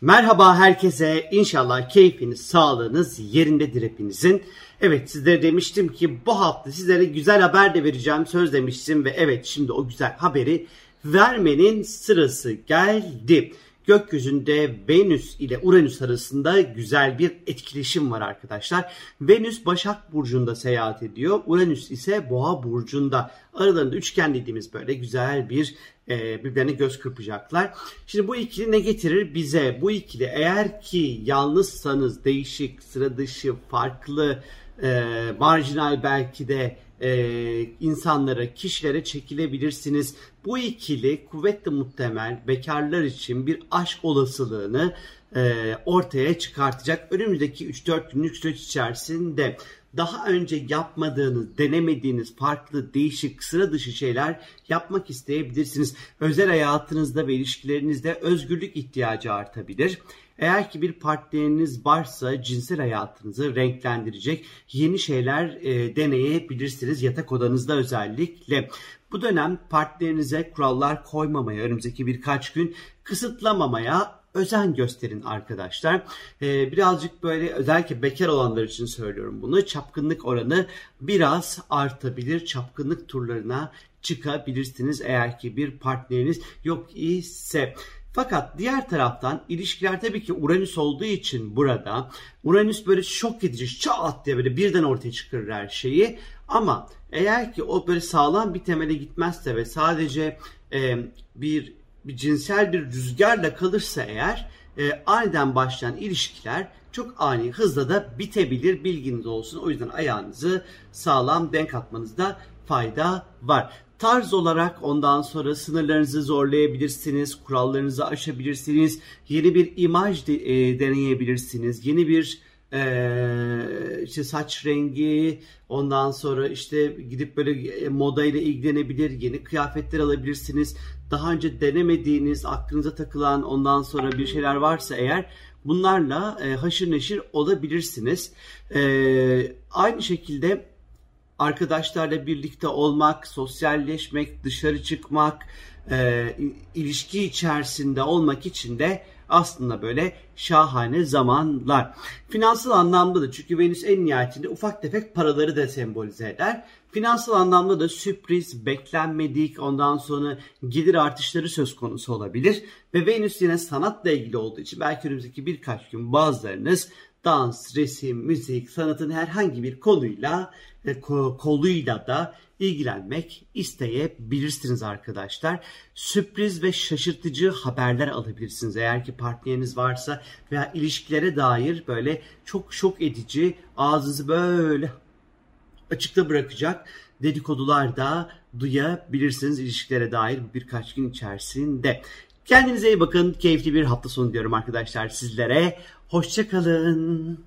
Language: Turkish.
Merhaba herkese. İnşallah keyfiniz, sağlığınız yerindedir hepinizin. Evet sizlere demiştim ki bu hafta sizlere güzel haber de vereceğim. Söz demiştim ve evet şimdi o güzel haberi vermenin sırası geldi. Gökyüzünde Venüs ile Uranüs arasında güzel bir etkileşim var arkadaşlar. Venüs Başak Burcu'nda seyahat ediyor. Uranüs ise Boğa Burcu'nda. Aralarında üçgen dediğimiz böyle güzel bir e, birbirlerine göz kırpacaklar. Şimdi bu ikili ne getirir bize? Bu ikili eğer ki yalnızsanız değişik, sıra dışı, farklı, e, marjinal belki de e, insanlara, kişilere çekilebilirsiniz. Bu ikili kuvvetle muhtemel bekarlar için bir aşk olasılığını e, ortaya çıkartacak. Önümüzdeki 3-4 günlük süreç içerisinde daha önce yapmadığınız, denemediğiniz farklı, değişik, sıra dışı şeyler yapmak isteyebilirsiniz. Özel hayatınızda ve ilişkilerinizde özgürlük ihtiyacı artabilir. Eğer ki bir partneriniz varsa cinsel hayatınızı renklendirecek yeni şeyler e, deneyebilirsiniz yatak odanızda özellikle. Bu dönem partnerinize kurallar koymamaya, önümüzdeki birkaç gün kısıtlamamaya özen gösterin arkadaşlar. Ee, birazcık böyle özellikle bekar olanlar için söylüyorum bunu. Çapkınlık oranı biraz artabilir. Çapkınlık turlarına çıkabilirsiniz eğer ki bir partneriniz yok ise. Fakat diğer taraftan ilişkiler tabii ki Uranüs olduğu için burada Uranüs böyle şok edici çat diye böyle birden ortaya çıkarır her şeyi. Ama eğer ki o böyle sağlam bir temele gitmezse ve sadece e, bir bir cinsel bir rüzgarla kalırsa eğer e, aniden başlayan ilişkiler çok ani hızla da bitebilir bilginiz olsun. O yüzden ayağınızı sağlam denk atmanızda fayda var. Tarz olarak ondan sonra sınırlarınızı zorlayabilirsiniz, kurallarınızı aşabilirsiniz, yeni bir imaj de, e, deneyebilirsiniz, yeni bir e, işte saç rengi, ondan sonra işte gidip böyle e, moda ile ilgilenebilir, yeni kıyafetler alabilirsiniz. Daha önce denemediğiniz, aklınıza takılan ondan sonra bir şeyler varsa eğer bunlarla e, haşır neşir olabilirsiniz. E, aynı şekilde arkadaşlarla birlikte olmak, sosyalleşmek, dışarı çıkmak, e, ilişki içerisinde olmak için de aslında böyle şahane zamanlar. Finansal anlamda da çünkü Venüs en nihayetinde ufak tefek paraları da sembolize eder. Finansal anlamda da sürpriz, beklenmedik, ondan sonra gelir artışları söz konusu olabilir. Ve Venüs yine sanatla ilgili olduğu için belki önümüzdeki birkaç gün bazılarınız dans, resim, müzik, sanatın herhangi bir konuyla koluyla da ilgilenmek isteyebilirsiniz arkadaşlar. Sürpriz ve şaşırtıcı haberler alabilirsiniz. Eğer ki partneriniz varsa veya ilişkilere dair böyle çok şok edici ağzınızı böyle açıkta bırakacak dedikodular da duyabilirsiniz ilişkilere dair birkaç gün içerisinde. Kendinize iyi bakın. Keyifli bir hafta sonu diyorum arkadaşlar sizlere. Hoşçakalın.